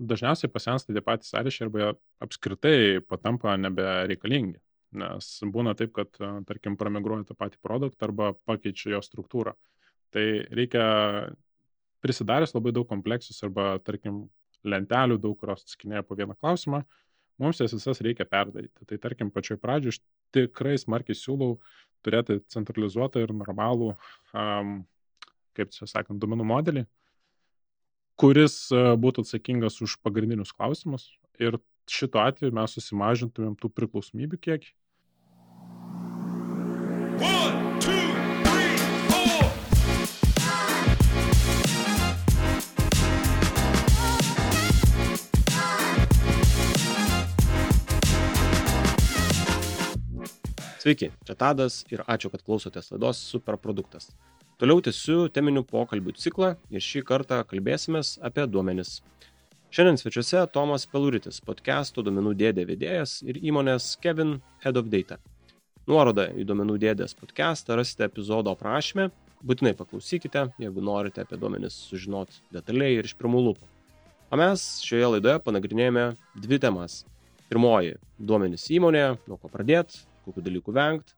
dažniausiai pasensta tie patys sąryšiai arba jie apskritai patampa nebereikalingi. Nes būna taip, kad, tarkim, pramigruoja tą patį produktą arba pakeičia jo struktūrą. Tai reikia prisidaręs labai daug kompleksus arba, tarkim, lentelių daug, kurios atsakinėja po vieną klausimą, mums jas visas reikia perdaryti. Tai tarkim, pačioj pradžioj aš tikrai smarkiai siūlau turėti centralizuotą ir normalų, um, kaip čia sakant, duomenų modelį, kuris būtų atsakingas už pagrindinius klausimus ir šituo atveju mes susimažintumėm tų priklausomybių kiekį. One, two, three. Sveiki, čia Tadas ir ačiū, kad klausotės laidos Superproduktas. Toliau tęsiu teminių pokalbių ciklą ir šį kartą kalbėsimės apie duomenis. Šiandien svečiuose Tomas Peluritis, podcast'o duomenų dėdė vedėjas ir įmonės Kevin Head of Data. Nuorodą į duomenų dėdės podcast'ą rasite epizodo aprašymę, būtinai paklausykite, jeigu norite apie duomenis sužinoti detaliai ir iš pirmų lūpų. O mes šioje laidoje panagrinėjome dvi temas. Pirmoji - duomenys įmonėje, nuo ko pradėti, kokiu dalyku vengti.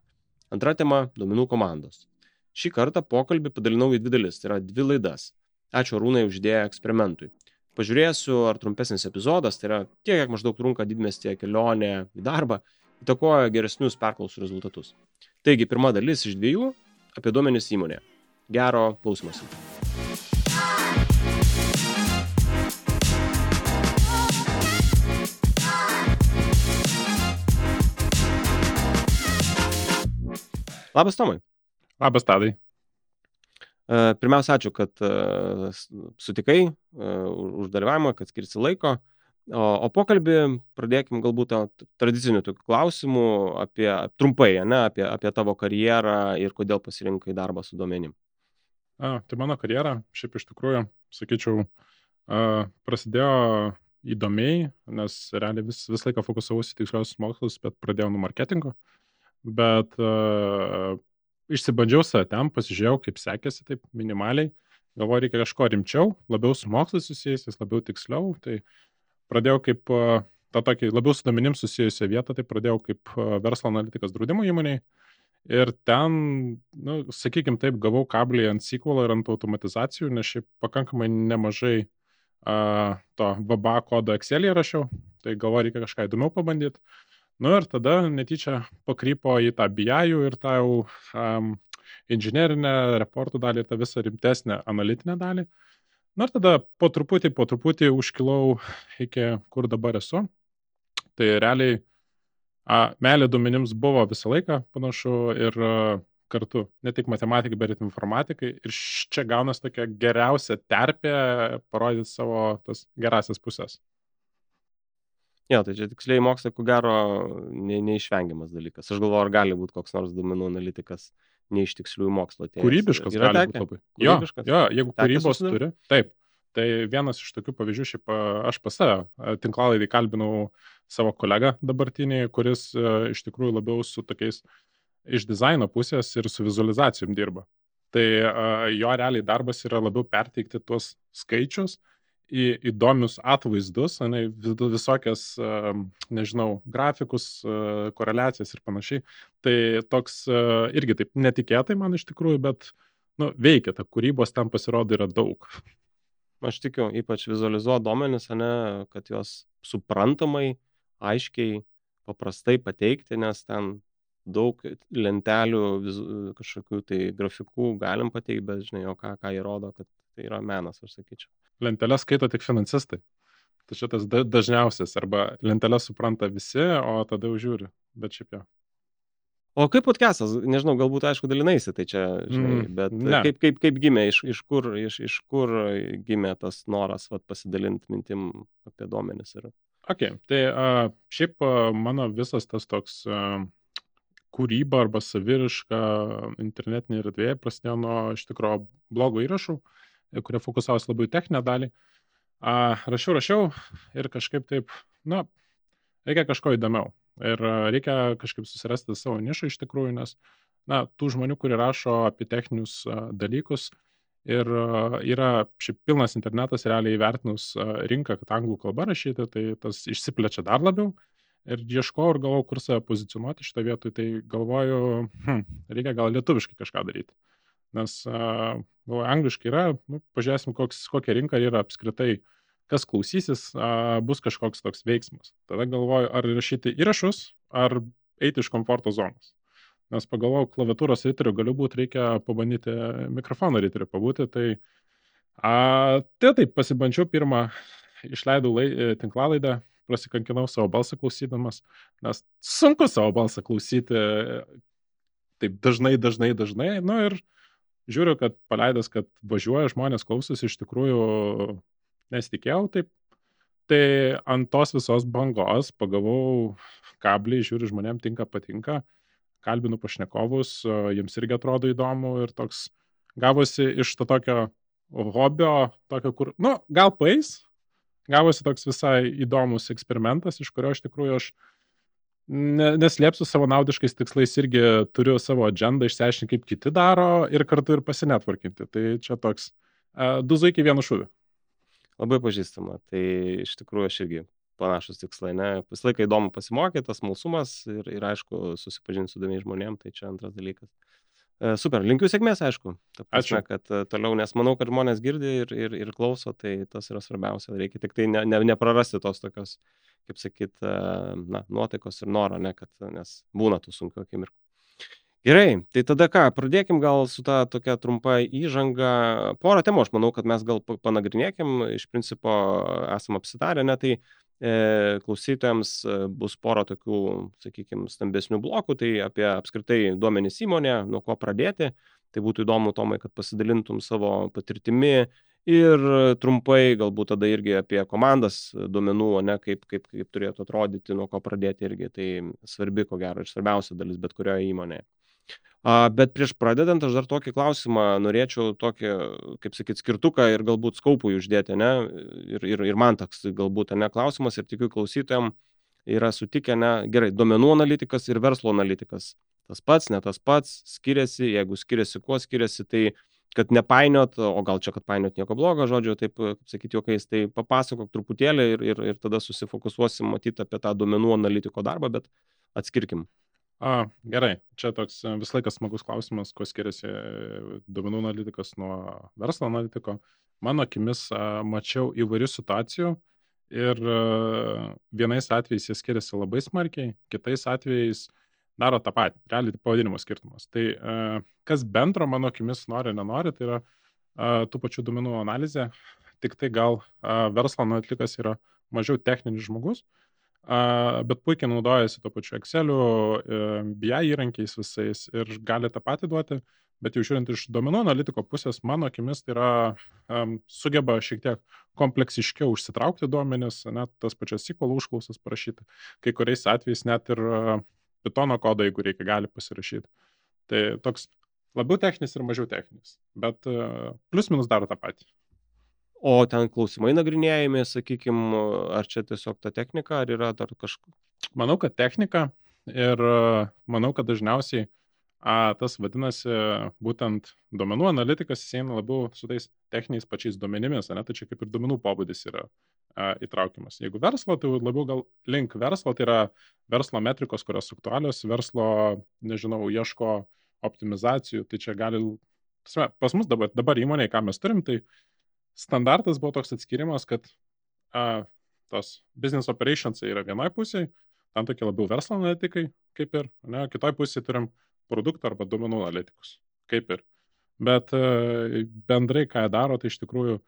Antra tema - duomenų komandos. Šį kartą pokalbį padalinau į dvi dalis, tai yra dvi laidas. Ačiū Rūnai uždėję eksperimentui pažiūrėsiu, ar trumpesnis epizodas, tai yra tiek, kiek maždaug trunka didmestėje kelionė į darbą, įtakoja geresnius perklausų rezultatus. Taigi, pirma dalis iš dviejų apie duomenis įmonė. Gero klausimasi. Labas, Tomai. Labas, Tadai. E, pirmiausia, ačiū, kad e, sutikai e, už dalyvavimą, kad skirsi laiko. O, o pokalbį pradėkim galbūt tradicinių tokių klausimų apie trumpai, ne, apie, apie tavo karjerą ir kodėl pasirinkai darbą su duomenim. A, tai mano karjera, šiaip iš tikrųjų, sakyčiau, a, prasidėjo įdomiai, nes realiai vis, vis laiką fokusavausi tiksliosius mokslus, bet pradėjau nuo marketingo. Bet a, išsibandžiau save ten, pasižiūrėjau, kaip sekėsi, taip minimaliai. Galvoju, reikia kažko rimčiau, labiau su mokslais susijęs, labiau tiksliau. Tai pradėjau kaip tą tokį labiau su domenim susijusią vietą, tai pradėjau kaip verslo analitikas draudimo įmoniai. Ir ten, nu, sakykime taip, gavau kablį ant SQL ir ant automatizacijų, nes šiaip pakankamai nemažai uh, to VBA kodo Excel'e rašiau, tai galvoju, reikia kažką įdomiau pabandyti. Nu ir tada netyčia pakrypo į tą bijajų ir tą jau um, inžinerinę reportų dalį ir tą visą rimtesnę analitinę dalį. Na ir tada po truputį, po truputį užkilau iki kur dabar esu. Tai realiai a, meilė duomenims buvo visą laiką panašu ir a, kartu, ne tik matematikai, bet ir informatikai. Ir čia gaunasi tokia geriausia terpė parodyti savo tas gerasias pusės. Jo, tai čia tiksliai mokslai, ko gero, ne, neišvengiamas dalykas. Aš galvoju, ar gali būti koks nors duomenų analitikas ne iš tiksliųjų mokslo. Atėjęs. Kūrybiškas Yra gali būti labai. Jo, jo, jeigu Tekę kūrybos susidurt? turi, taip. Tai vienas iš tokių pavyzdžių, šiaip aš pas save tinklalaidai kalbinau savo kolegą dabartinį, kuris iš tikrųjų labiau su tokiais iš dizaino pusės ir su vizualizacijom dirba. Tai jo realiai darbas yra labiau perteikti tuos skaičius į įdomius atvaizdus, ne, vis- visokias, nežinau, grafikus, koreliacijas ir panašiai. Tai toks irgi taip netikėtai man iš tikrųjų, bet nu, veikia, ta kūrybos ten pasirodo yra daug. Aš tikiu, ypač vizualizuoti duomenis, ne, kad juos suprantamai, aiškiai, paprastai pateikti, nes ten daug lentelių, vizu, kažkokių tai grafikų galim pateikti, bet žinai, o ką, ką įrodo, kad tai yra menas, aš sakyčiau. Lenteles skaito tik finansistai. Tai šitas da- dažniausias, arba lenteles supranta visi, o tada jau žiūri. Bet šiaip jau. O kaip podcastas, nežinau, galbūt aišku dalinaisi, tai čia, žinai, Mm, bet ne. kaip, kaip, kaip gimė, iš, iš, kur, iš, iš kur gimė tas noras vat, pasidalinti mintim apie duomenis. Ir... Ok, tai a, šiaip a, mano visas tas toks a, kūryba arba saviriška internetinė erdvė prasidėjo nuo iš tikrųjų blogo įrašų, e, kurie fokusavosi labai techninę dalį. A, rašiau, rašiau ir kažkaip taip, na, reikia kažko įdomiau. Ir reikia kažkaip susirasti savo nišą iš tikrųjų, nes, na, tų žmonių, kurie rašo apie techninius dalykus, Ir yra šiaip pilnas internetas realiai įvertinus rinką, kad anglų kalba rašyti, tai tas išsiplečia dar labiau. Ir ieškojau ir galvojau, kur save pozicionuoti šitą vietą, tai galvoju, hm, reikia gal lietuviškai kažką daryti. Nes, galvoju, angliškai yra, nu, pažiūrėsim, koks, kokia rinka yra apskritai, kas klausysis, bus kažkoks toks veiksmas. Tada galvoju, ar rašyti įrašus, ar eiti iš komforto zonos nes pagalvojau, klaviatūros riteriu galiu būti, reikia pabandyti mikrofono riteriu pabūti. Tai, a, tai taip, pasibandžiau pirmą, išleidau lai, e, tinklalaidą, prasikankinau savo balsą klausydamas, nes sunku savo balsą klausyti taip dažnai, dažnai, dažnai. Nu ir žiūriu, kad paleidęs, kad važiuoja žmonės klausosi, iš tikrųjų nesitikėjau taip. Tai ant tos visos bangos pagavau kablį, žiūriu, žmonėm tinka, patinka kalbinu pašnekovus, jiems irgi atrodo įdomu ir toks gavosi iš to tokio hobio, tokio, kur, nu, gal pais, gavosi toks visai įdomus eksperimentas, iš kurio iš tikrųjų aš ne, neslėpsiu savo naudiškais tikslais irgi turiu savo agendą išsiaiškinti, kaip kiti daro ir kartu ir pasinetvarkinti. Tai čia toks uh, du zuikiai vienu šūviu. Labai pažįstama. Tai iš tikrųjų aš irgi panašus tikslai, ne? Visą laiką įdomu pasimokyti, tas malsumas ir, ir aišku, susipažinti su įdomiais žmonėms, tai čia antras dalykas. E, super, linkiu sėkmės, aišku. Ta prasme, Ačiū. kad e, toliau, nes manau, kad žmonės girdi ir, ir, ir klauso, tai tas yra svarbiausia. Reikia tik tai ne, ne, neprarasti tos tokios, kaip sakyt, e, na, nuotaikos ir noro, ne, kad, nes būna tų sunkių akimirkų. Gerai, tai tada ką, pradėkim gal su ta tokia trumpa įžanga. Porą temų aš manau, kad mes gal panagrinėkim, iš principo esam apsitarę, ne, tai klausytojams e, bus pora tokių, sakykime, stambesnių blokų, tai apie apskritai duomenys įmonė, nuo ko pradėti. Tai būtų įdomu, Tomai, kad pasidalintum savo patirtimi ir trumpai galbūt tada irgi apie komandas duomenų, o ne kaip, kaip, kaip turėtų atrodyti, nuo ko pradėti irgi. Tai svarbi, ko gero, ir svarbiausia dalis bet kurioje įmonėje. Bet prieš pradedant, aš dar tokį klausimą norėčiau, tokį, kaip sakyt, skirtuką ir galbūt skaupui uždėti, ne? Ir, ir, ir man toks galbūt, ne, klausimas ir tikiu klausytojams yra sutikę, ne, gerai, duomenų analitikas ir verslo analitikas. Tas pats, ne tas pats, skiriasi, jeigu skiriasi, kuo skiriasi, tai kad nepainiot, o gal čia, kad painiot nieko blogo, žodžiu, taip, sakyti, jokiais, tai papasakok truputėlį ir, ir, ir tada susifokusuosim matyti apie tą duomenų analitiko darbą, bet atskirkim. A, gerai, čia toks e, visą laiką smagus klausimas, kuo skiriasi e, duomenų analitikas nuo verslo analitiko. Mano akimis mačiau įvairių situacijų ir e, vienais atvejais jie skiriasi labai smarkiai, kitais atvejais daro tą patį, realiai pavadinimo skirtumas. Tai kas bendro mano akimis nori, nenori, tai yra tų pačių duomenų analizė, tik tai gal verslo analitikas yra mažiau techninis žmogus, bet puikiai naudojasi to pačiu Exceliu, e, BI įrankiais visais ir gali tą patį duoti, bet jau žiūrint iš duomenų analitiko pusės, mano akimis tai yra, sugeba šiek tiek kompleksiškiau užsitraukti duomenis, net tas pačias SQL užklausas parašyti, kai kuriais atvejais net ir uh, Python kodą, jeigu reikia, gali pasirašyti. Tai toks labiau techninis ir mažiau techninis, bet uh, plus minus daro tą patį o ten klausimai nagrinėjami, sakykim, ar čia tiesiog ta technika, ar yra dar kažkas? Manau, kad technika ir manau, kad dažniausiai a, tas vadinasi būtent duomenų analitikas, jis eina labiau su tais techniniais pačiais duomenimis, ne, tai čia kaip ir duomenų pobūdis yra a, įtraukiamas. Jeigu verslo, tai labiau gal link verslo, tai yra verslo metrikos, kurios aktualios, verslo, nežinau, ieško optimizacijų, tai čia gali, pas mus dabar, dabar įmonėje, ką mes turim, tai standartas buvo toks atskirimas, kad a, tos business operations yra vienoje pusėje, tam tokie labiau verslo analitikai, kaip ir, ne, kitoje pusėje turim produktų arba duomenų analitikus, kaip ir. Bet a, bendrai, ką jie daro, tai iš tikrųjų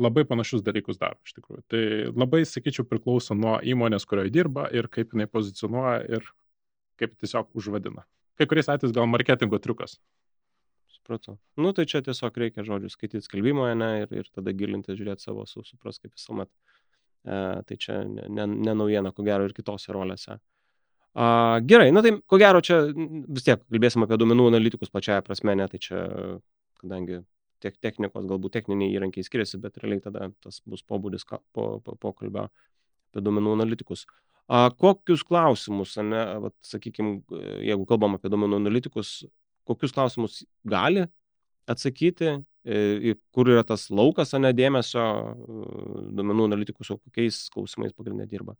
labai panašius dalykus daro, iš tikrųjų. Tai labai, sakyčiau, priklauso nuo įmonės, kurioje dirba ir kaip jinai pozicionuoja ir kaip tiesiog užvadina. Kai kuriais atvejais gal marketingo triukas, supratau. Nu, tai čia tiesiog reikia žodžių skaityti skelbimo, ne, ir, ir tada gilinti, žiūrėti savo, su, supras kaip visuomet. E, tai čia ne, ne, ne naujiena, ko gero, ir kitose rolėse. A, gerai, na tai ko gero čia vis tiek kalbėsim apie duomenų analitikus pačiaja prasme, ne, tai čia, kadangi tiek technikos, galbūt techniniai įrankiai skiriasi, bet realiai tada tas bus pobūdis po, po, pokalbio apie duomenų analitikus. A, kokius klausimus, ne, vat, sakykime, jeigu kalbam apie duomenų analitikus, kokius klausimus gali atsakyti e, kur yra tas laukas, o ne dėmesio duomenų analitikų, su kokiais klausimais pagrindė dirba?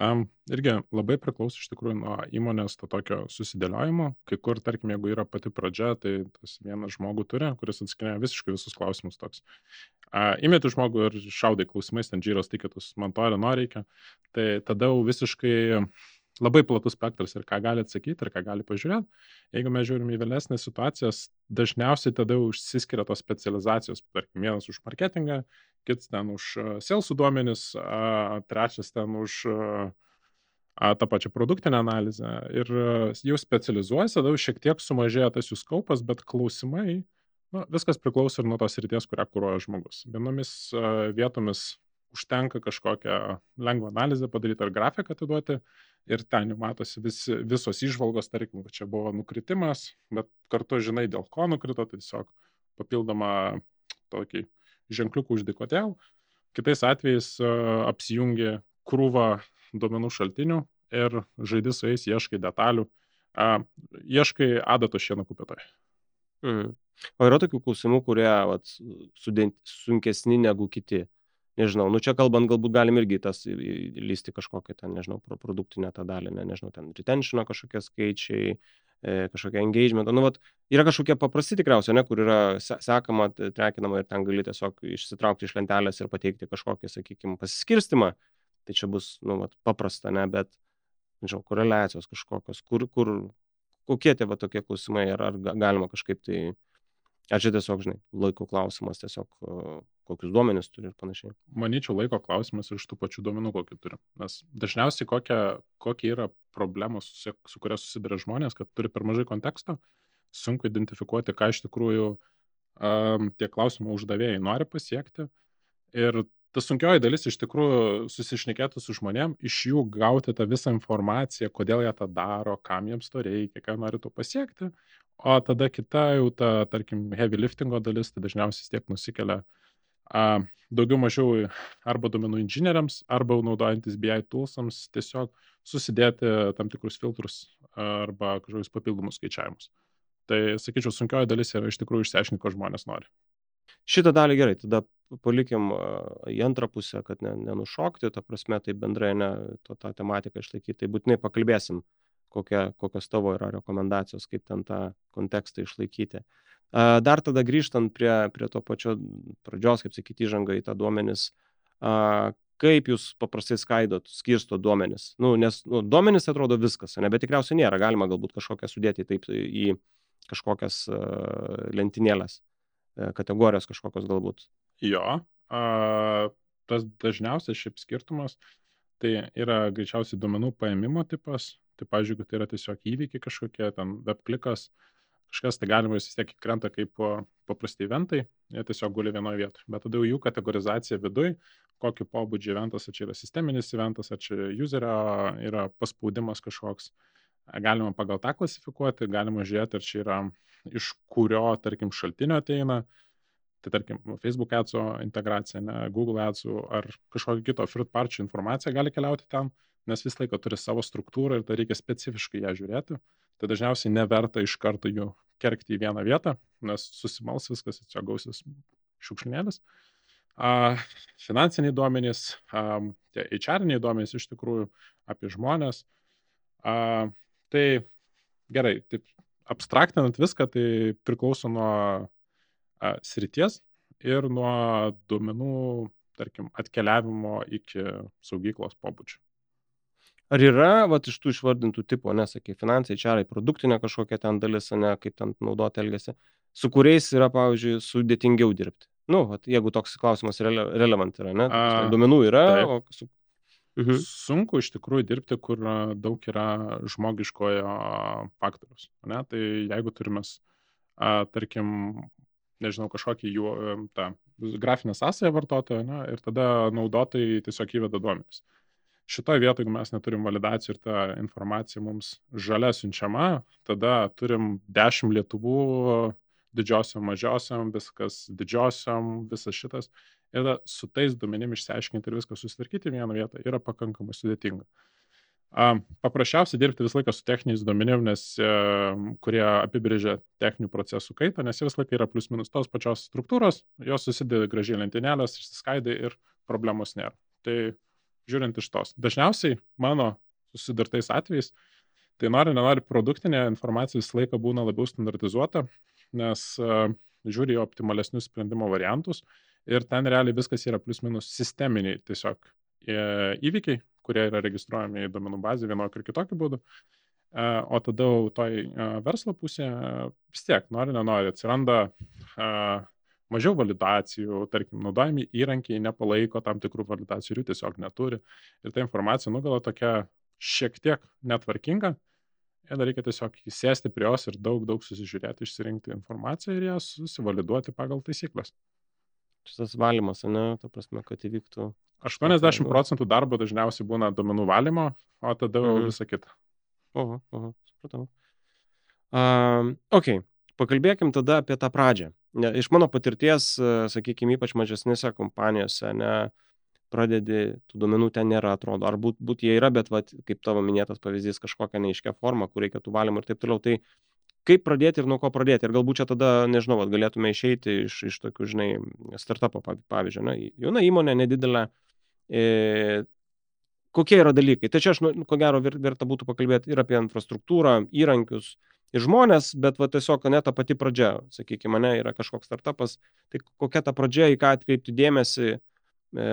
Um, irgi labai priklauso iš tikrųjų nuo įmonės to tokio susidėliojimo. Kai kur, tarkim, jeigu yra pati pradžia, tai tas vienas žmogų turi, kuris atskiria visiškai visus klausimus toks. Uh, įmeti žmogų ir šaudai klausimais, ten džyros tikitus, man to ar nereikia. Tai tada jau visiškai labai platus spektras ir ką gali atsakyti, ir ką gali pažiūrėti. Jeigu mes žiūrim į vėlesnės situacijas, dažniausiai tada užsiskiria tos specializacijos, tarkim, vienas už marketingą, kitas ten už salesų duomenis, trečias ten už tą pačią produktinę analizę ir jau specializuojasi, tada jau šiek tiek sumažėja tas jų skaupas, bet klausimai, nu, viskas priklauso ir nuo tos ryties, kurią kūruoja žmogus. Vienomis vietomis užtenka kažkokią lengvą analizę padaryti ar grafiką atiduoti ir ten jau matosi vis, visos išvalgos, tarkim, čia buvo nukritimas, bet kartu žinai, dėl ko nukrito, tai tiesiog papildoma tokį ženkliukų uždi kodėl. Kitais atvejais uh, apsijungi krūvą duomenų šaltinių ir žaidži su jais, ieškai detalių, uh, ieškai adato šieno kupetoje. Mhm. O yra tokių klausimų, kurie vat, sunkesni negu kiti nežinau, nu čia kalbant, galbūt galim irgi tas lysti kažkokią ten, nežinau, produktinę tą dalį, ne, nežinau, ten retentiono kažkokie skaičiai, e, kažkokia engagement, nu, vat, yra kažkokie paprasti tikriausiai, ne, kur yra sekama, trekinama ir ten gali tiesiog išsitraukti iš lentelės ir pateikti kažkokį, sakykime, pasiskirstimą, tai čia bus, nu, vat, paprasta, ne, bet, nežinau, koreliacijos kažkokios, kur, kur, kokie tie va tokie klausimai, ar, ar galima kažkaip tai Ar čia tiesiog, žinai, laiko klausimas, tiesiog kokius duomenis turi ir panašiai? Manyčiau, laiko klausimas iš tų pačių duomenų, kokį turi. Nes dažniausiai kokia, kokia yra problema, su, su kuria susiduria žmonės, kad turi per mažai konteksto, sunku identifikuoti, ką iš tikrųjų um, tie klausimų uždavėjai nori pasiekti. Ir ta sunkioji dalis iš tikrųjų susišnekėti su žmonėm, iš jų gauti tą visą informaciją, kodėl jie tą daro, kam jiems to reikia, ką nori to pasiekti, O tada kita jau ta, tarkim, heavy liftingo dalis, tai dažniausiai tiek nusikelia a, daugiau mažiau arba domenų inžinieriams, arba naudojantis BI toolsams tiesiog susidėti tam tikrus filtrus arba kažkokius papildomus skaičiavimus. Tai, sakyčiau, sunkioji dalis yra iš tikrųjų išsiaiškinti, ko žmonės nori. Šitą dalį gerai, tada palikim į antrą pusę, kad ne, nenušokti, ta prasme, tai bendrai ne, to, tą tematiką išlaikyti, tai būtinai pakalbėsim kokia, kokios tavo yra rekomendacijos, kaip ten tą kontekstą išlaikyti. Dar tada grįžtant prie, prie to pačio pradžios, kaip sakyti, įžanga į tą duomenis, kaip jūs paprastai skaidot, skirsto duomenis. Nu, nes nu, duomenis atrodo viskas, ne, bet tikriausiai nėra, galima galbūt kažkokią sudėti taip į kažkokias lentynėlės, uh, kategorijos kažkokios galbūt. Jo, uh, tas dažniausias šiaip skirtumas, tai yra greičiausiai duomenų paėmimo tipas, Tai, pavyzdžiui, jeigu tai yra tiesiog įvykiai kažkokie, ten web klikas, kažkas, tai galima vis tiek krenta kaip paprasti eventai, jie tiesiog guli vienoje vietoje. Bet tada jų kategorizacija viduj, kokio pobūdžio eventas, ar čia yra sisteminis eventas, ar čia userio yra paspaudimas kažkoks. Galima pagal tą klasifikuoti, galima žiūrėti, ar čia yra iš kurio, tarkim, šaltinio ateina. Tai tarkim, Facebook adsų integracija, ne, Google adsų ar kažkokio kito third party informacija gali keliauti ten nes visą laiką turi savo struktūrą ir tai reikia specifiškai ją žiūrėti. Tai dažniausiai neverta iš karto jų kerkti į vieną vietą, nes susimals viskas, čia gausis šiukšlinėlis. A, finansiniai duomenys, a, tie HR-iniai duomenys iš tikrųjų apie žmonės. A, tai gerai, taip abstraktinant viską, tai priklauso nuo a, srities ir nuo duomenų, tarkim, atkeliavimo iki saugyklos pobūdžio. Ar yra, vat, iš tų išvardintų tipų, nesakai, finansai, čiarai, produktinė kažkokia ten dalis, ne, kaip ten naudoti elgesi, su kuriais yra, pavyzdžiui, sudėtingiau dirbti? Nu, vat, jeigu toks klausimas rele, relevant yra, ne? A, duomenų yra, taip. o su... Mhm. Sunku iš tikrųjų dirbti, kur daug yra žmogiškojo faktorius. Ne? Tai jeigu turime, tarkim, nežinau, kažkokį jų tą grafinę sąsąją vartotojo ne? ir tada naudotojai tiesiog įveda duomenis. Šitoje vietoje, jeigu mes neturim validacijų ir ta informacija mums žalia siunčiama, tada turim 10 lietuvų, didžiosiam, mažiosiam, viskas didžiosiam, visas šitas. Ir su tais duomenim išsiaiškinti ir viską susitvarkyti vieną vietą yra pakankamai sudėtinga. Paprasčiausiai dirbti visą laiką su techniniais duomenim, nes e, kurie apibrėžia techninių procesų kaitą, nes jie visą laiką yra plius minus tos pačios struktūros, jos susideda gražiai lentynelės, išsiskaidai ir problemos nėra. Tai žiūrint iš tos. Dažniausiai mano susidurtais atvejais, tai nori, nenori, produktinė informacija visą laiką būna labiau standartizuota, nes uh, žiūri į optimalesnius sprendimo variantus ir ten realiai viskas yra plius minus sisteminiai tiesiog e, įvykiai, kurie yra registruojami į domenų bazę vienokiu ir kitokiu būdu. E, o tada toj e, verslo pusėje vis tiek, nori, nenori, atsiranda mažiau validacijų, tarkim, naudojami įrankiai nepalaiko tam tikrų validacijų ir jų tiesiog neturi. Ir ta informacija nugala tokia šiek tiek netvarkinga. Ir dar reikia tiesiog įsėsti prie jos ir daug, daug susižiūrėti, išsirinkti informaciją ir ją susivaliduoti pagal taisyklės. Šitas valymas, ne, ta prasme, kad įvyktų. 80 procentų darbo dažniausiai būna domenų valymo, o tada mhm. visa kita. Oho, oho, supratau. Um, ok, pakalbėkim tada apie tą pradžią. Iš mano patirties, sakykime, ypač mažesnėse kompanijose, ne, pradedi, tų duomenų ten nėra, atrodo, ar būt, būt jie yra, bet, vat, kaip tavo minėtas pavyzdys, kažkokia neiškia forma, kur reikia tų valymų ir taip toliau. Tai kaip pradėti ir nuo ko pradėti? Ir galbūt čia tada, nežinau, vat, galėtume išeiti iš, iš tokių, žinai, startupo pavyzdžio. Na, jauna įmonė, nedidelė. E, kokie yra dalykai? Tai čia aš, nu, ko gero, verta būtų pakalbėti ir apie infrastruktūrą, įrankius, ir žmonės, bet va tiesiog ne ta pati pradžia, sakykime, mane yra kažkoks startupas, tai kokia ta pradžia, į ką atkreipti dėmesį, e,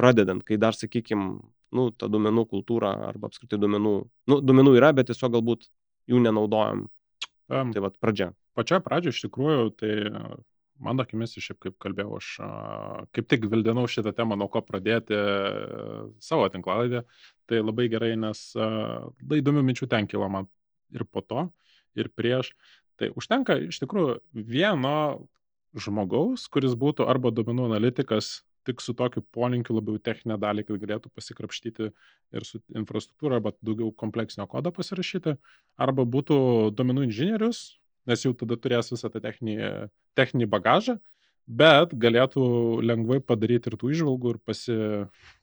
pradedant, kai dar, sakykime, nu, ta duomenų kultūra arba apskritai duomenų, nu, duomenų yra, bet tiesiog galbūt jų nenaudojam. Um, tai va pradžia. Pačioje pradžioje iš tikrųjų, tai mano akimis, šiaip kaip kalbėjau, aš kaip tik vildenau šitą temą, nuo ko pradėti savo tinklalaidę. Tai labai gerai, nes labai įdomių minčių ten kilo man ir po to ir prieš. Tai užtenka iš tikrųjų vieno žmogaus, kuris būtų arba duomenų analitikas tik su tokiu polinkiu labiau techninę dalį, kad galėtų pasikrapštyti ir su infrastruktūra, arba daugiau kompleksinio kodo pasirašyti, arba būtų duomenų inžinierius, nes jau tada turės visą tą techninį, techninį bagažą, bet galėtų lengvai padaryti ir tų išvalgų ir pasi,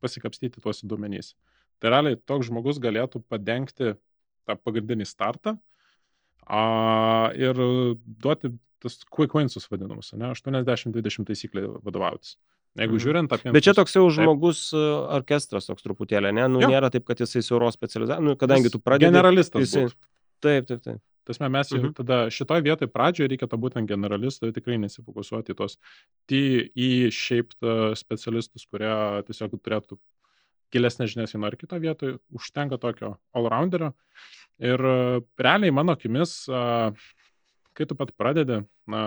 pasikapstyti tuos duomenys. Tai realiai toks žmogus galėtų padengti tą pagrindinį startą A, ir duoti tas quick winsus vadinamus, ne, 80-20 taisyklė vadovautis. Jeigu mhm. žiūrint apie... Bet čia toks jau žmogus. E, orkestras toks truputėlį, ne? Nu, jo. nėra taip, kad jisai siauros specializacijos, nu, kadangi tu pradedi... Generalistas. Jisai... Taip, taip, taip. Tasme, mes mhm. tada šitoje vietoje pradžioje reikia to būtent generalistų, tikrai nesifokusuoti į tos T-shaped e, specialistus, kurie tiesiog turėtų gilesnės žinias vieno ar kito vietoje, užtenka tokio allrounderio. Ir e, realiai mano akimis, kai tu pat pradedi na,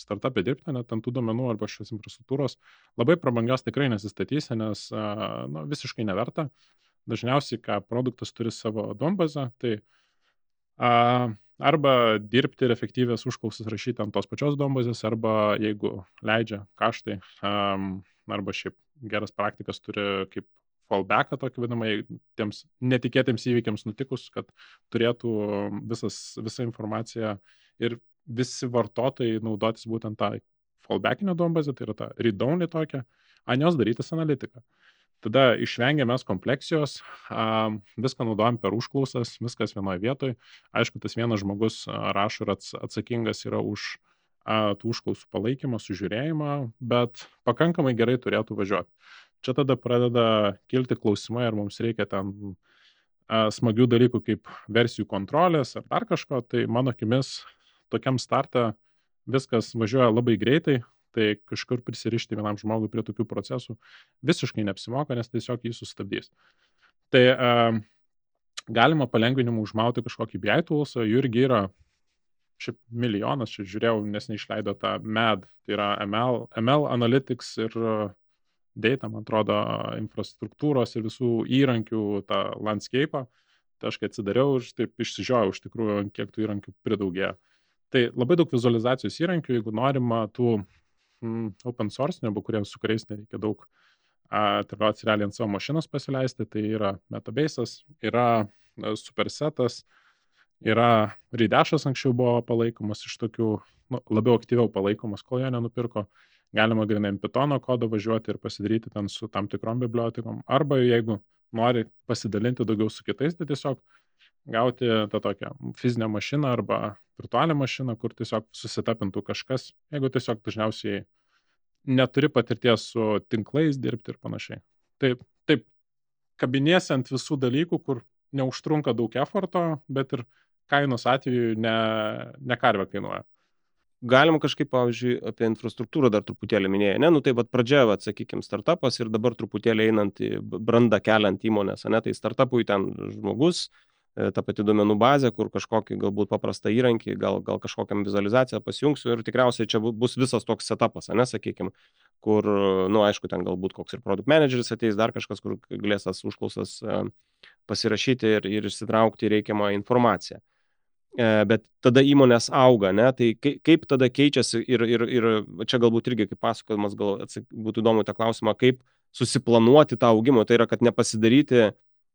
startupė dirbti, net ant tų domenų arba šios infrastruktūros, labai prabangios tikrai nesistatysi, nes nu, visiškai neverta. Dažniausiai, ką produktas turi savo duombazę, tai a, arba dirbti ir efektyvės užklausas rašyti ant tos pačios duombazės, arba jeigu leidžia kaštai, a, arba šiaip geras praktikas turi kaip fallbacką tokį vadinamą, tiems netikėtiems įvykiams nutikus, kad turėtų visas, visa informacija ir visi vartotojai naudotis būtent tą fallbackinę duombazę, tai yra tą read-only tokią, ant jos darytis analitiką. Tada išvengiamės kompleksijos, viską naudojam per užklausas, viskas vienoje vietoje. Aišku, tas vienas žmogus rašo ir atsakingas yra už tų užklausų palaikymą, sužiūrėjimą, bet pakankamai gerai turėtų važiuoti. Čia tada pradeda kilti klausimai, ar mums reikia ten smagių dalykų kaip versijų kontrolės ar dar kažko, tai mano akimis tokiam startą viskas važiuoja labai greitai, tai kažkur prisirišti vienam žmogui prie tokių procesų visiškai neapsimoka, nes tiesiog jį sustabdys. Tai a, galima palengvinimu užmauti kažkokį BI toolsą, jų irgi yra šiaip milijonas, čia žiūrėjau, nes neišleido tą MED, tai yra ML, ML Analytics ir data, man atrodo, infrastruktūros ir visų įrankių tą landscape'ą. Tai aš kai atsidariau ir taip išsižiojau iš tikrųjų, kiek tų įrankių pridaugėjo. Tai labai daug vizualizacijos įrankių, jeigu norima tų mm, open source, arba kuriems su kuriais nereikia daug atrivauti realiai ant savo mašinos pasileisti, tai yra Metabase'as, yra Supersetas, yra Rydešas anksčiau buvo palaikomas iš tokių, nu, labiau aktyviau palaikomas, kol jo nenupirko. Galima grinai Pythono kodo važiuoti ir pasidaryti ten su tam tikrom bibliotekom. Arba jeigu nori pasidalinti daugiau su kitais, tai tiesiog gauti tą tokią fizinę mašiną arba virtualią mašiną, kur tiesiog susitapintų kažkas, jeigu tiesiog dažniausiai neturi patirties su tinklais dirbti ir panašiai. Taip, taip, kabinėsi ant visų dalykų, kur neužtrunka daug eforto, bet ir kainos atveju ne, ne karvę kainuoja. Galima kažkaip, pavyzdžiui, apie infrastruktūrą dar truputėlį minėjai, ne, nu tai vad pradžia, vad sakykime, startupas ir dabar truputėlį einant į brandą keliant įmonės, ne, tai startupui ten žmogus, e, ta pati duomenų bazė, kur kažkokį galbūt paprastą įrankį, gal, gal kažkokiam vizualizaciją pasijungsiu ir tikriausiai čia bus visas toks setupas, ne, sakykime, kur, na, nu, aišku, ten galbūt koks ir produkt manageris ateis, dar kažkas, kur galės tas užklausas e, pasirašyti ir, ir išsitraukti reikiamą informaciją. E, bet tada įmonės auga, ne? tai kaip tada keičiasi ir, ir, ir čia galbūt irgi kaip pasakojimas, gal atsak, būtų įdomu tą klausimą, kaip susiplanuoti tą augimą, tai yra, kad nepasidaryti,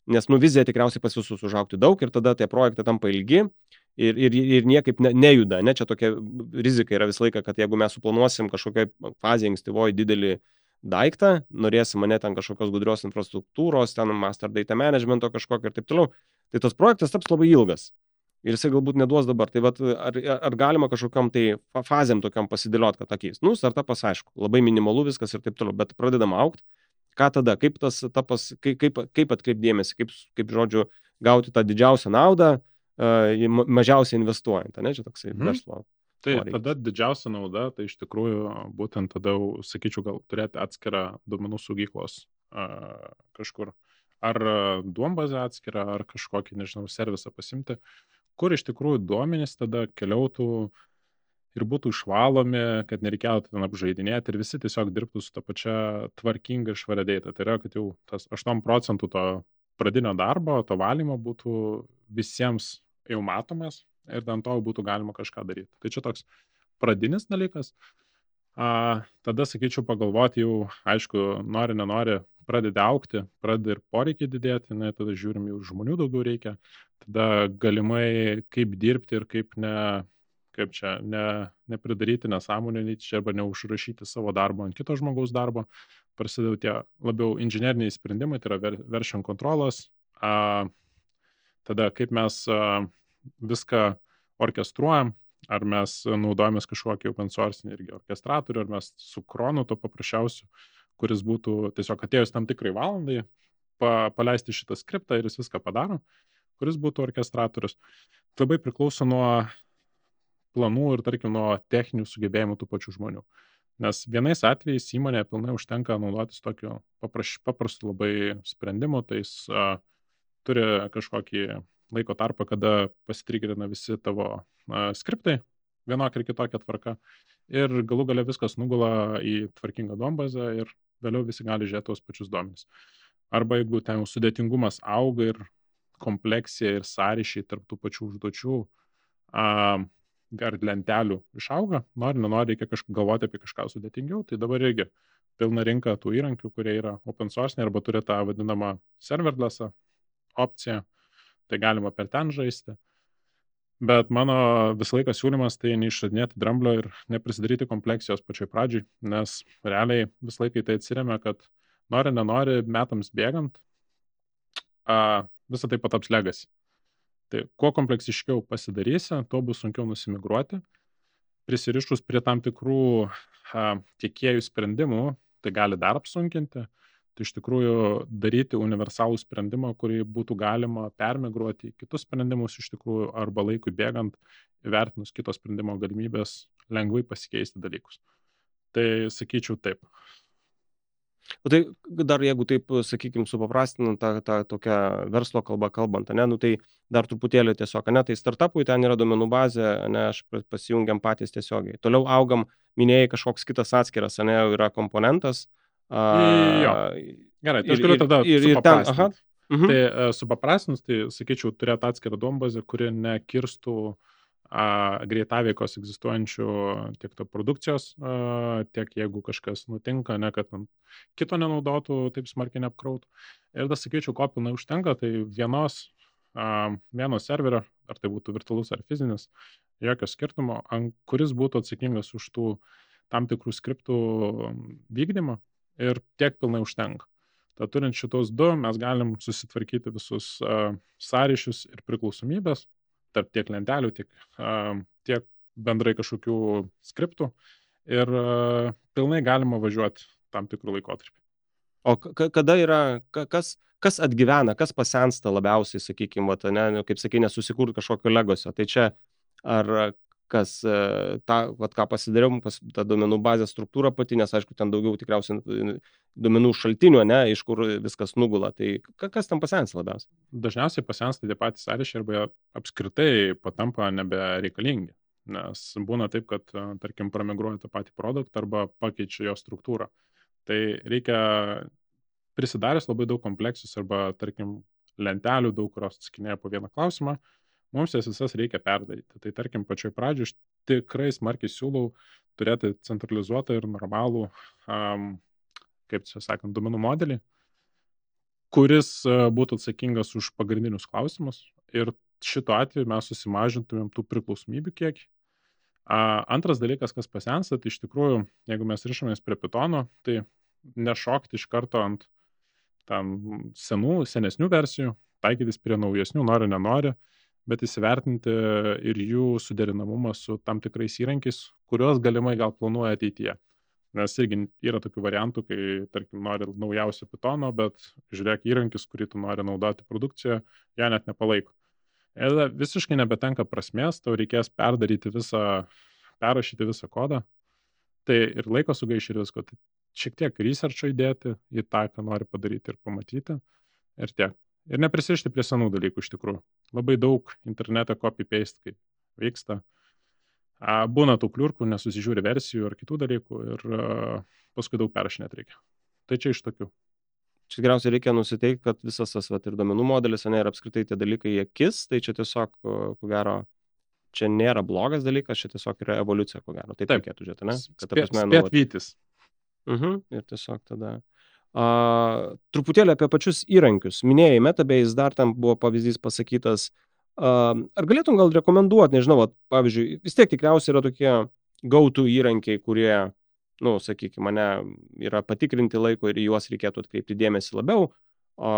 nes nu vizija tikriausiai pas visus užaukti daug ir tada tie projektai tampa ilgi ir, ir, ir niekaip ne, nejuda, ne, čia tokia rizika yra visą laiką, kad jeigu mes suplanuosim kažkokiai fazėje ankstyvoji didelį daiktą, norėsim mane ten kažkokios gudrios infrastruktūros, ten master data managemento kažkokio ir taip toliau, tai tas projektas taps labai ilgas ir jisai galbūt neduos dabar. Tai vat, ar, ar galima kažkokiam tai fazėm tokiam pasidėliot, kad tokiais, nu, startupas aišku, labai minimalu viskas ir taip toliau, bet pradedam aukti, ką tada, kaip tas tapas, kaip, kaip, kaip atkreipdėmėsi, kaip, kaip žodžiu, gauti tą didžiausią naudą, uh, mažiausiai investuojant, ne, čia toksai mhm. verslo. Tai poreikis. tada didžiausia nauda, tai iš tikrųjų būtent tada, sakyčiau, gal turėti atskirą duomenų saugyklos uh, kažkur. Ar duombazę atskirą, ar kažkokį, nežinau, servisą pasimti, kur iš tikrųjų duomenys tada keliautų ir būtų išvalomi, kad nereikėtų ten apžaidinėti ir visi tiesiog dirbtų su ta pačia tvarkinga ir švaria data. Tai yra, kad jau tas 8 procentų to pradinio darbo, to valymo būtų visiems jau matomas ir ant to būtų galima kažką daryti. Tai čia toks pradinis dalykas. A, tada, sakyčiau, pagalvoti jau, aišku, nori, nenori, pradeda aukti, pradeda ir poreikiai didėti, na, tada žiūrim, jau žmonių daugiau reikia, tada galimai kaip dirbti ir kaip ne, kaip čia, ne, nepridaryti nesąmonę arba neužrašyti savo darbo ant kito žmogaus darbo, prasideda tie labiau inžinieriniai sprendimai, tai yra ver, version kontrolas, a, tada kaip mes a, viską orkestruojam, ar mes naudojamės kažkokį open source irgi orkestratorių, ar mes su kronu to paprasčiausiu kuris būtų tiesiog atėjus tam tikrai valandai, pa, paleisti šitą skriptą ir jis viską padaro, kuris būtų orkestratorius. Labai priklauso nuo planų ir, tarkim, nuo techninių sugebėjimų tų pačių žmonių. Nes vienais atvejais įmonė pilnai užtenka naudotis tokiu paprastu labai sprendimu, tai jis a, turi kažkokį laiko tarpą, kada pasitrigerina visi tavo a, skriptai, vienokia ir kitokia tvarka. Ir galų gale viskas nugula į tvarkingą dombazę ir vėliau visi gali žiūrėti tos pačius duomenis. Arba jeigu ten sudėtingumas auga ir kompleksija ir sąryšiai tarp tų pačių užduočių a, ar lentelių išauga, nori, nenori, reikia kažkaip galvoti apie kažką sudėtingiau, tai dabar irgi pilna rinka tų įrankių, kurie yra open source arba turi tą vadinamą serverlessą opciją, tai galima per ten žaisti. Bet mano visą laiką siūlymas tai neišradinėti dramblio ir neprisidaryti kompleksijos pačioj pradžioj, nes realiai visą laiką tai atsiriame, kad nori, nenori, metams bėgant, a, visą tai pataps legacy. Tai kuo kompleksiškiau pasidarysi, tuo bus sunkiau nusimigruoti. Prisirišus prie tam tikrų a, tiekėjų sprendimų, tai gali dar apsunkinti tai iš tikrųjų daryti universalų sprendimą, kurį būtų galima permigruoti į kitus sprendimus iš tikrųjų arba laikui bėgant, įvertinus kito sprendimo galimybės, lengvai pasikeisti dalykus. Tai sakyčiau taip. O tai dar jeigu taip, sakykime, supaprastinant tą, tą tokią verslo kalbą kalbant, ne, nu tai dar truputėlį tiesiog, ne, tai startupui ten yra domenų bazė, ne, aš pasijungiam patys tiesiogiai. Toliau augam, minėjai kažkoks kitas atskiras, ne, yra komponentas, Jo. Gerai, tai aš galiu tada ir, ir ten, aha. Mhm. Tai uh, supaprastinus, tai sakyčiau, turėtų atskirą dombazę, kuri nekirstų uh, greitaveikos egzistuojančių tiek to produkcijos, uh, tiek jeigu kažkas nutinka, ne kad kito nenaudotų, taip smarkiai neapkrautų. Ir tada sakyčiau, ko pilnai užtenka, tai vienos, uh, vieno serverio, ar tai būtų virtualus ar fizinis, jokio skirtumo, kuris būtų atsakingas už tų tam tikrų skriptų vykdymą ir tiek pilnai užtenka. Tad turint šitos du, mes galim susitvarkyti visus uh, sąryšius ir priklausomybės tarp tiek lentelių, tiek, tiek bendrai kažkokių skriptų ir pilnai galima važiuoti tam tikrų laikotarpį. O kada yra, kas, kas atgyvena, kas pasensta labiausiai, sakykime, ne, nu, kaip sakai, nesusikurti kažkokio legosio. Tai čia ar kas e, tą, vat, ką pasidariau, pas, tą duomenų bazės struktūrą pati, nes aišku, ten daugiau tikriausiai duomenų šaltinių, ne, iš kur viskas nugula. Tai kas tam pasensta labiausiai? Dažniausiai pasensta tie patys sąryšiai arba apskritai patampa nebereikalingi. Nes būna taip, kad, e, tarkim, pramigruoja tą patį produktą arba pakeičia jo struktūrą. Tai reikia prisidaręs labai daug kompleksus arba, tarkim, lentelių daug, kurios atsakinėja po vieną klausimą, mums jas visas reikia perdaryti. Tai tarkim, pačioj pradžioj aš tikrai smarkiai siūlau turėti centralizuotą ir normalų, um, kaip čia sakant, duomenų modelį, kuris uh, būtų atsakingas už pagrindinius klausimus ir šituo atveju mes susimažintumėm tų priklausomybių kiekį. Uh, antras dalykas, kas pasensta, tai iš tikrųjų, jeigu mes ryšomės prie pitono, tai nešokti iš karto ant tam senų, senesnių versijų, taikytis prie naujesnių, nori, nenori, bet įsivertinti ir jų suderinamumą su tam tikrais įrankiais, kuriuos galimai gal planuoja ateityje. Nes irgi yra tokių variantų, kai, tarkim, nori naujausio pitono, bet žiūrėk įrankis, kurį tu nori naudoti produkcijoje, ją net nepalaiko. Ir visiškai nebetenka prasmės, tau reikės perdaryti visą, perrašyti visą kodą. Tai ir laiko sugaiš ir visko. Tai šiek tiek researcho įdėti į tą, ką nori padaryti ir pamatyti. Ir tiek. Ir neprisirišti prie senų dalykų iš tikrųjų. Labai daug internete copy-paste, kaip vyksta. Būna tų kliurkų, nesusižiūri versijų ar kitų dalykų ir paskui daug perrašinėti reikia. Tai čia iš tokių. Čia tikriausiai reikia nusiteikti, kad visas tas vat, ir domenų modelis, ne, ir apskritai tie dalykai jie kis, tai čia tiesiog, ko gero, čia nėra blogas dalykas, čia tiesiog yra evoliucija, ko gero. Taip, Taip. reikėtų žiūrėti, ne? Kad, ta prasme, nu, vytis. Uh mhm, -huh, ir tiesiog tada. A, truputėlį apie pačius įrankius. Minėjai Metabase, dar tam buvo pavyzdys pasakytas. A, ar galėtum gal rekomenduoti, nežinau, vat, pavyzdžiui, vis tiek tikriausiai yra tokie gautų įrankiai, kurie, na, nu, sakykime, mane yra patikrinti laiko ir juos reikėtų atkreipti dėmesį labiau o,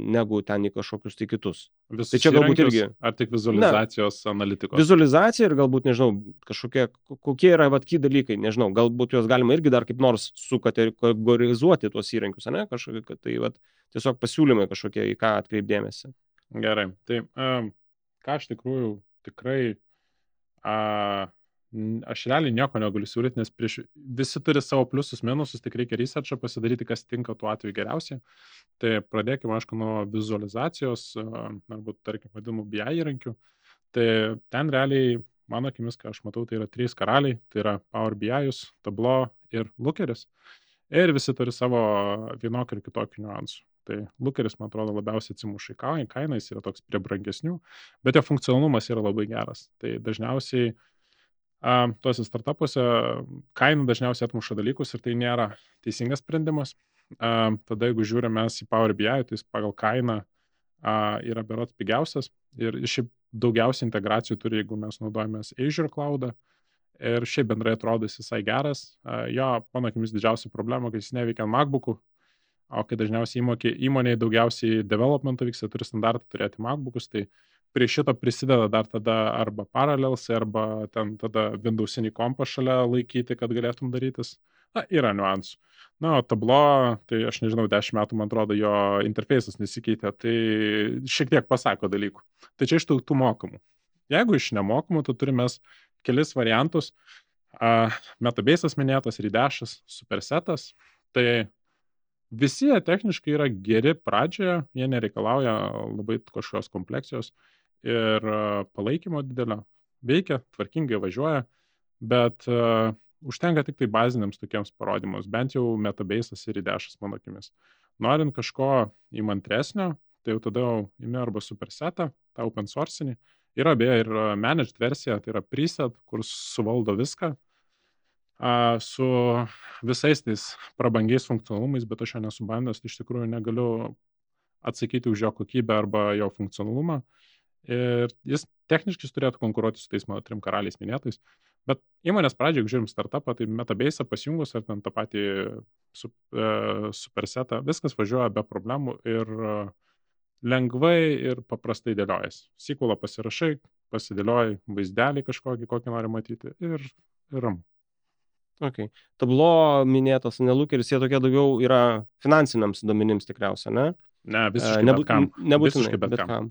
negu ten į kažkokius tai kitus. Visus tai čia galbūt irgi. Ar tik vizualizacijos ne, analitikos? Vizualizacija ir galbūt, nežinau, kažkokie, kokie yra vatky dalykai, nežinau, galbūt juos galima irgi dar kaip nors sukategorizuoti tuos įrankius, ne, kažkokie, kad tai vat, tiesiog pasiūlymai kažkokie, į ką atkreipdėmėsi. Gerai, tai um, ką aš tikrųjų tikrai uh, aš realiai nieko negaliu siūlyti, nes prieš, visi turi savo pliusus, minusus, tik reikia researchą pasidaryti, kas tinka tuo atveju geriausiai. Tai pradėkime, aišku, nuo vizualizacijos, arba, tarkim, vadinamų BI įrankių. Tai ten realiai, mano akimis, ką aš matau, tai yra trys karaliai, tai yra Power BI, Tableau ir Lookeris. Ir visi turi savo vienokį ir kitokį niuansų. Tai Lookeris, man atrodo, labiausiai atsimuša į kainą, jis yra toks prie brangesnių, bet jo funkcionalumas yra labai geras. Tai dažniausiai uh, tuose startupuose kaina dažniausiai atmuša dalykus ir tai nėra teisingas sprendimas. Tada jeigu žiūrime mes į Power BI, tai jis pagal kainą yra berots pigiausias ir šiaip daugiausiai integracijų turi, jeigu mes naudojamės Azure cloudą. Ir šiaip bendrai atrodo jis visai geras. Jo, mano akimis didžiausia problema, kad jis neveikia ant MacBookų, o kai dažniausiai įmokė, įmonėje daugiausiai developmento vyksta, turi standartą turėti MacBookus, tai prie šito prisideda dar tada arba paralels, arba ten tada Windowsinį kompą šalia laikyti, kad galėtum darytis. Na, yra niuansų. Na, o tablo, tai aš nežinau, 10 metų, man atrodo, jo interfejsas nesikeitė, tai šiek tiek pasako dalykų. Tai čia iš tų, tų mokamų. Jeigu iš nemokamų, tai turime kelis variantus. Uh, Metabase'as minėtas, Ridešas, Supersetas. Tai visi jie techniškai yra geri pradžioje, jie nereikalauja labai kažkokios kompleksijos. Uh, ir palaikymo didelio, veikia, tvarkingai važiuoja, bet uh, užtenka tik tai baziniams tokiems parodymus, bent jau metabase'as ir įdešas mano akimis. Norint kažko įmantresnio, tai jau tada imi arba supersetą, tą open sourcinį. Yra beje ir managed versija, tai yra preset, kur suvaldo viską a, su visais tais prabangiais funkcionalumais, bet aš jo nesu bandęs, tai iš tikrųjų negaliu atsakyti už jo kokybę arba jo funkcionalumą. Ir jis techniškai turėtų konkuruoti su tais mano trim karaliais minėtais. Bet įmonės pradžioje, jeigu žiūrim startupą, tai Metabase pasijungus ar ten tą patį su, e, supersetą, viskas važiuoja be problemų ir e, lengvai ir paprastai dėliojasi. Sikulą pasirašai, pasidėlioji vaizdelį kažkokį, kokį nori matyti ir, ir ramu. Okay. Tablo minėtas Nelukeris, jie tokie daugiau yra finansiniams duomenims tikriausiai, ne? Ne, visiškai Nebūt, bet kam. Nebūtinai, visiškai bet, bet kam. kam.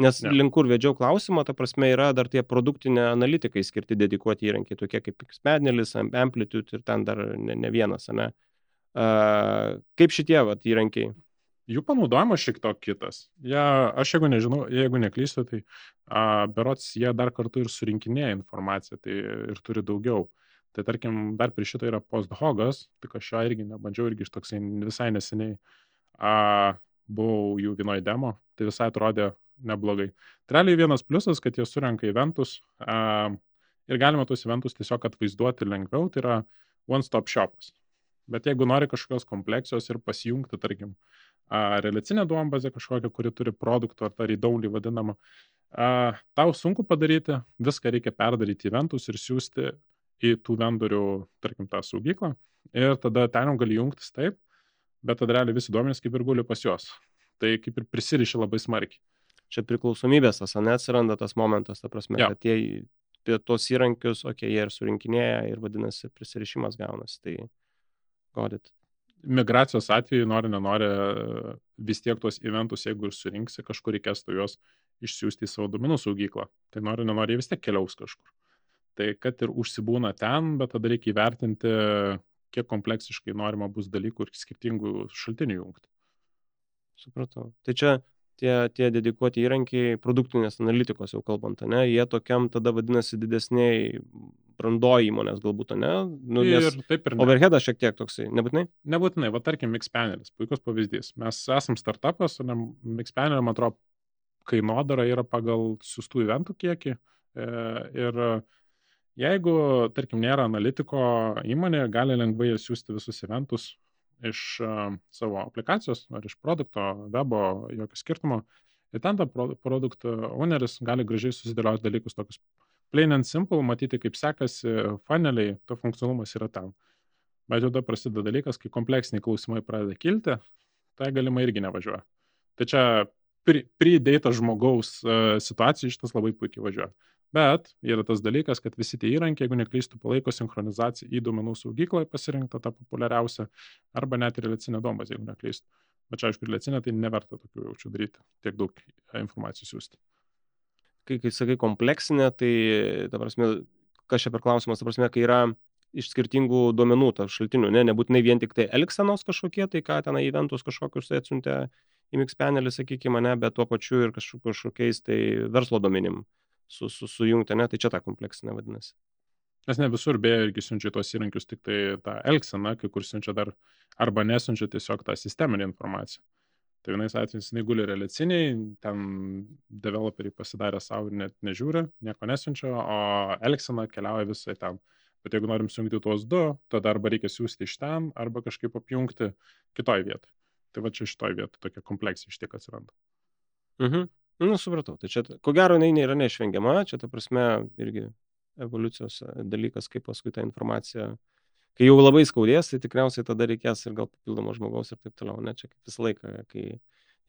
Nes ne. link kur vedžiau klausimą, ta prasme yra dar tie produktinė analitikai skirti dedikuoti įrankiai, tokie kaip Xmednelis, Amplitude ir ten dar ne, ne vienas, ne? Uh, kaip šitie vat, įrankiai? Jų panaudojimas šiek tiek kitas. Ja, aš jeigu nežinau, jeigu neklystu, tai a, berots jie dar kartu ir surinkinėja informaciją tai ir turi daugiau. Tai tarkim, dar prie šito yra posthogas, tik aš šio irgi nebandžiau, irgi iš toksai visai neseniai a, buvau jų vienoje demo, tai visai atrodė neblogai. Tai realiai vienas pliusas, kad jie surenka eventus a, ir galima tuos eventus tiesiog atvaizduoti lengviau, tai yra one-stop shopas. Bet jeigu nori kažkokios kompleksijos ir pasijungti, tarkim, a, reliacinę duombazę kažkokią, kuri turi produktų ar tą reidaulį vadinamą, a, tau sunku padaryti, viską reikia perdaryti eventus ir siūsti į tų vendorių, tarkim, tą saugyklą. Ir tada ten jau gali jungtis taip, bet tada realiai visi duomenys kaip ir guli pas juos. Tai kaip ir prisiriši labai smarkiai čia priklausomybės tas, neatsiranda tas momentas, ta prasme, ja. kad jie apie tos įrankius, okei, okay, jie ir surinkinėja ir vadinasi prisirišimas gaunasi. Tai godit. Migracijos atveju nori, nenori, vis tiek tuos eventus, jeigu ir surinksi, kažkur reikės tu juos išsiųsti į savo domenų saugyklą. Tai nori, nenori, vis tiek keliaus kažkur. Tai kad ir užsibūna ten, bet tada reikia įvertinti, kiek kompleksiškai norima bus dalykų ir skirtingų šaltinių jungti. Supratau. Tai čia tie, tie dedikuoti įrankiai produktinės analitikos jau kalbant, ne, jie tokiam tada vadinasi didesniai brandoji įmonės galbūt, ne? Nu, ir taip ir ne. Overheadas šiek tiek toksai, nebūtinai? Nebūtinai, va tarkim, Mixpanelis, puikus pavyzdys. Mes esam startupas, Mixpanelio, man atrodo, kainodara yra pagal siūstų eventų kiekį. E, ir jeigu, tarkim, nėra analitiko įmonė, gali lengvai siūsti visus eventus iš uh, savo aplikacijos ar iš produkto, webo, jokio skirtumo. Ir ten ta produkto owneris gali gražiai susidėlioti dalykus tokius plain and simple, matyti, kaip sekasi, funneliai, to funkcionalumas yra ten. Bet jau tada prasideda dalykas, kai kompleksiniai klausimai pradeda kilti, tai galima irgi nevažiuoja. Tai čia pridėta žmogaus uh, situacija šitas labai puikiai važiuoja. Bet yra tas dalykas, kad visi tie įrankiai, jeigu neklystų, palaiko sinchronizaciją į duomenų saugyklą pasirinktą tą populiariausią, arba net ir relacinę duombazę, jeigu neklystų. Bet čia, aišku, relacinė, tai neverta tokių jaučių daryti, tiek daug e, informacijos siūsti. Kai, kai sakai kompleksinė, tai, ta prasme, kas čia per klausimas, ta prasme, kai yra iš skirtingų duomenų, tarp šaltinių, ne, nebūtinai vien tik tai elgsenos kažkokie, tai ką ten įventus kažkokius tai atsiuntė į Mixpanelį, sakykime, ne, bet tuo pačiu ir kažkokiais tai verslo duomenim su, su, sujungti, ne, tai čia ta kompleksinė vadinasi. Nes ne visur beje irgi siunčia tuos įrankius, tik tai tą elgseną, kai kur siunčia dar arba nesiunčia tiesiog tą sisteminę informaciją. Tai vienais atvejais jinai guli reliciniai, ten developeriai pasidarė savo ir net nežiūri, nieko nesiunčia, o elgsena keliauja visai ten. Bet jeigu norim sujungti tuos du, tada arba reikia siūsti iš ten, arba kažkaip apjungti kitoj vietoj. Tai va čia šitoj vietoj tokia kompleksija iš tiek atsiranda. Mhm. Nu, supratau. Tai čia, ko gero, jinai nėra neišvengiama, čia ta prasme irgi evoliucijos e, dalykas, kaip paskui tą informaciją, kai jau labai skaudės, tai tikriausiai tada reikės ir gal papildomo žmogaus ir taip toliau. Ne, čia kaip visą laiką, kai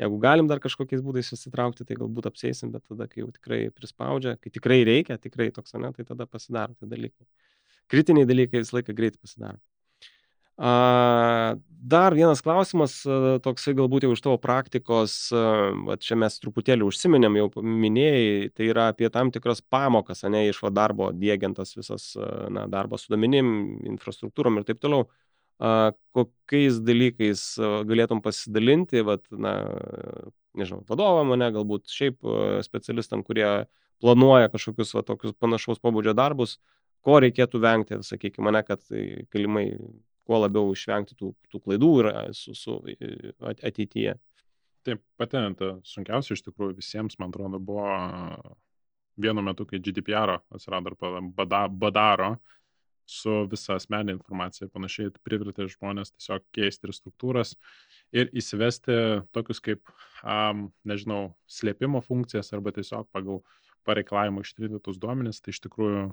jeigu galim dar kažkokiais būdais susitraukti, tai galbūt apsėsim, bet tada, kai jau tikrai prispaudžia, kai tikrai reikia, tikrai toks, ne, tai tada pasidaro tie dalykai. Kritiniai dalykai visą laiką greitai pasidaro. Dar vienas klausimas, toksai galbūt jau iš tavo praktikos, va čia mes truputėlį užsiminėm, jau minėjai, tai yra apie tam tikras pamokas, ne iš va darbo dėgiantas visas na, darbas su domenim, infrastruktūrom ir taip toliau. Kokiais dalykais galėtum pasidalinti, va, na, nežinau, vadovam, ne, galbūt šiaip specialistam, kurie planuoja kažkokius va, tokius panašaus pobūdžio darbus, ko reikėtų vengti, sakykime, mane, kad galimai kuo labiau išvengti tų, tų klaidų ir su, su ateityje. Taip, patenta sunkiausia iš tikrųjų visiems, man atrodo, buvo vienu metu, kai GDPR atsirado ar badaro su visa asmeninė informacija ir panašiai, privertė žmonės tiesiog keisti ir struktūras ir įsivesti tokius kaip, um, nežinau, slėpimo funkcijas arba tiesiog pagal pareikalavimą ištrinti tus duomenis, tai iš tikrųjų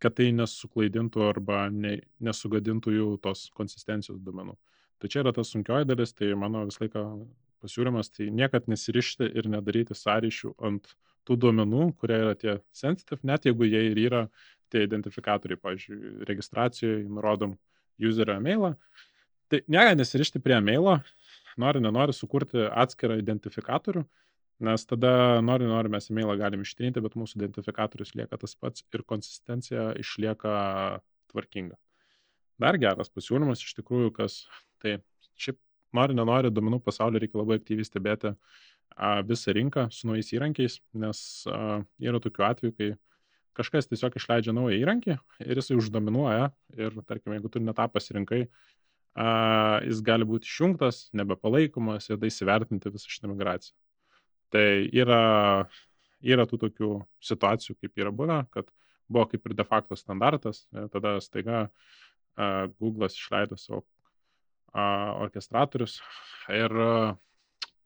kad tai nesuklaidintų arba ne, nesugadintų jų tos konsistencijos duomenų. Tai čia yra ta sunkioji dalis, tai mano visą laiką pasiūlymas, tai niekad nesirišti ir nedaryti sąryšių ant tų duomenų, kurie yra tie sensitive, net jeigu jie ir yra tie identifikatoriai, pavyzdžiui, registracijoje nurodom userio mailą, tai niekad nesirišti prie mailo, nori, nenori sukurti atskirą identifikatorių, nes tada nori, nori mes e-mailą galim ištrinti, bet mūsų identifikatorius lieka tas pats ir konsistencija išlieka tvarkinga. Dar geras pasiūlymas iš tikrųjų, kas tai šiaip nori, nenori, duomenų pasaulio reikia labai aktyviai stebėti visą rinką su naujais įrankiais, nes yra tokių atvejų, kai kažkas tiesiog išleidžia naują įrankį ir jisai uždominuoja ir, tarkim, jeigu tu netą pasirinkai, a, jis gali būti išjungtas, nebepalaikomas ir tai įsivertinti visą šitą migraciją. Tai yra, yra tų tokių situacijų, kaip yra buvę, kad buvo kaip ir de facto standartas, tada staiga uh, Google'as išleido savo uh, orkestratorius ir uh,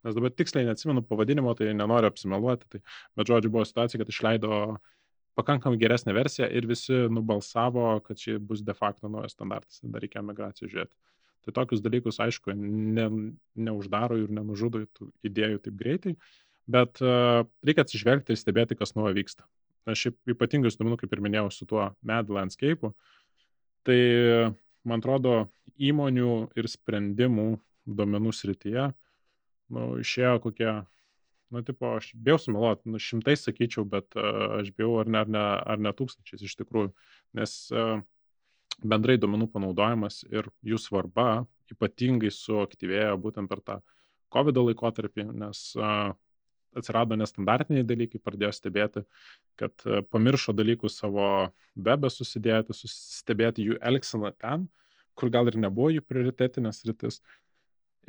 nes dabar tiksliai neatsimenu pavadinimo, tai nenoriu apsimeluoti, tai, bet žodžiu buvo situacija, kad išleido pakankamai geresnę versiją ir visi nubalsavo, kad čia bus de facto naujas standartas, tada reikia migraciją žiūrėti. Tai tokius dalykus, aišku, ne, neuždaro ir nenužudo tų idėjų taip greitai, bet uh, reikia atsižvelgti ir stebėti, kas naujo vyksta. Aš ypatingai sudominu, kaip ir minėjau, su tuo Mad Landscape. Tai, man atrodo, įmonių ir sprendimų duomenų srityje, nu, išėjo kokie, nu, tipo, aš bijau sumeluoti, nu, šimtais sakyčiau, bet uh, aš bijau ar ne, ar ne, ar ne tūkstančiais iš tikrųjų, nes uh, bendrai duomenų panaudojimas ir jų svarba ypatingai suaktyvėjo būtent per tą COVID laikotarpį, nes uh, atsirado nestandartiniai dalykai, pradėjo stebėti, kad e, pamiršo dalykus savo webę susidėti, stebėti jų elgseną ten, kur gal ir nebuvo jų prioritetinės rytis.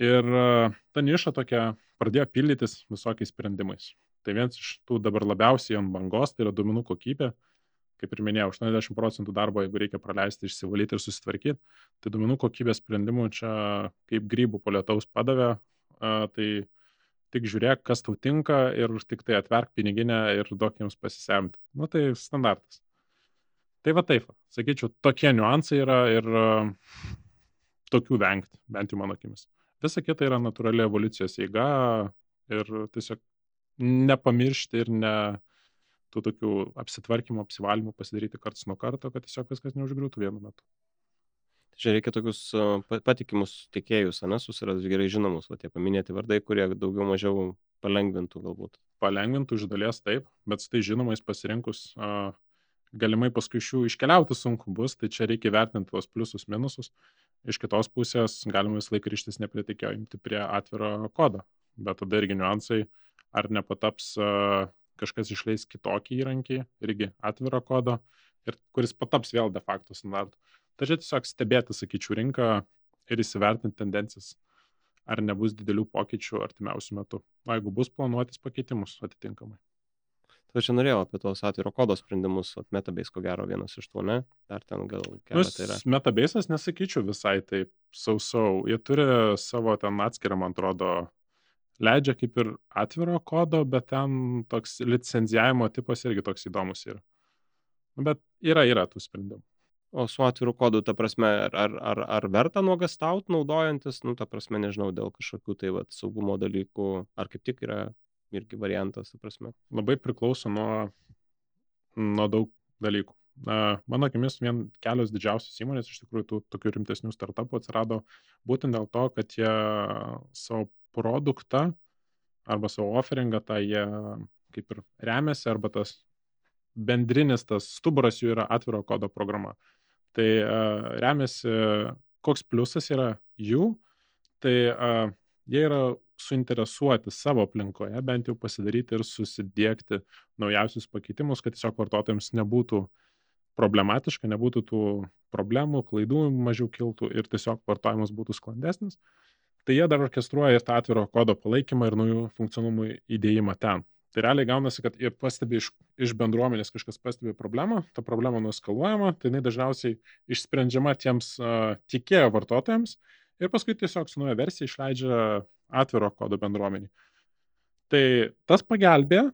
Ir e, ta niša tokia pradėjo pildytis visokiais sprendimais. Tai vienas iš tų dabar labiausiai ant bangos, tai yra duomenų kokybė. Kaip ir minėjau, 80 procentų darbo, jeigu reikia praleisti, išsivalyti ir susitvarkyti, tai duomenų kokybės sprendimų čia kaip grybų po lietaus padavė, tai tik žiūrėk, kas tau tinka ir tik tai atverk piniginę ir duok jiems pasisemti. Nu tai standartas. Tai va taip, sakyčiau, tokie niuansai yra ir uh, tokių vengti, bent jau mano akimis. Visa kita yra natūrali evoliucijos eiga ir tiesiog nepamiršti ir ne tų tokių apsitvarkymų, apsivalymų pasidaryti karts nuo karto, kad tiesiog viskas neužgriūtų vienu metu. Čia reikia tokius patikimus tiekėjus, ne, susirasti gerai žinomus, o tie paminėti vardai, kurie daugiau mažiau palengvintų galbūt. Palengvintų iš dalies taip, bet su tai žinomais pasirinkus uh, galimai paskui iš jų iškeliauti sunku bus, tai čia reikia vertinti tuos pliusus, minusus. Iš kitos pusės galima vis laik ryštis ne prie tiekėjo, imti prie atviro kodo, bet tada irgi niuansai, ar nepataps uh, kažkas išleis kitokį įrankį, irgi atviro kodo, ir kuris pataps vėl de facto standartu. Tačiau tiesiog stebėti, sakyčiau, rinką ir įsivertinti tendencijas, ar nebus didelių pokyčių artimiausių metų. O jeigu bus planuotis pakeitimus atitinkamai. Tai čia norėjau apie tos atviro kodo sprendimus, o Metabase ko gero vienas iš tų, ne? Dar ten gal keletas yra. Metabase'as nesakyčiau visai taip sausau. Jie turi savo ten atskirą, man atrodo, leidžia kaip ir atviro kodo, bet ten toks licenzijavimo tipas irgi toks įdomus yra. Nu, bet yra, yra tų sprendimų. O su atviru kodu, ta prasme, ar, ar, ar verta nuogastaut naudojantis, nu, ta prasme, nežinau, dėl kažkokių tai vat, saugumo dalykų, ar kaip tik yra irgi variantas, ta prasme. Labai priklauso nuo, nuo daug dalykų. Na, mano akimis, vien kelios didžiausios įmonės, iš tikrųjų, tų tokių rimtesnių startupų atsirado būtent dėl to, kad jie savo produktą arba savo offeringą tą jie kaip ir remiasi, arba tas bendrinis tas stuburas jų yra atviro kodo programa. Tai remiasi, koks pliusas yra jų, tai jie yra suinteresuoti savo aplinkoje, bent jau pasidaryti ir susidėkti naujausius pakeitimus, kad tiesiog vartotojams nebūtų problematiška, nebūtų tų problemų, klaidų mažiau kiltų ir tiesiog vartojimas būtų sklandesnis. Tai jie dar orkestruoja ir tą atviro kodo palaikymą ir naujų funkcionalumų įdėjimą ten. Tai realiai gaunasi, kad ir pastebi iš, iš bendruomenės kažkas pastebi problemą, ta problema nuskaluojama, tai jinai dažniausiai išsprendžiama tiems uh, tikėjo vartotojams ir paskui tiesiog su nauja versija išleidžia atviro kodo bendruomenį. Tai tas pagelbė,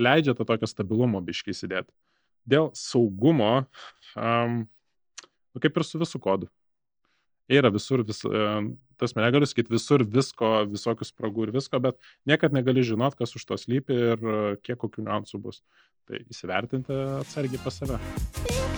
leidžia tą tokio stabilumo biškai įsidėti. dėl saugumo, um, kaip ir su visų kodu. Yra visur, vis, tas negaliu sakyti, visur visko, visokių spragų ir visko, bet niekad negali žinot, kas už to slypi ir kiek kokių niuansų bus. Tai įsivertinti atsargiai pas save.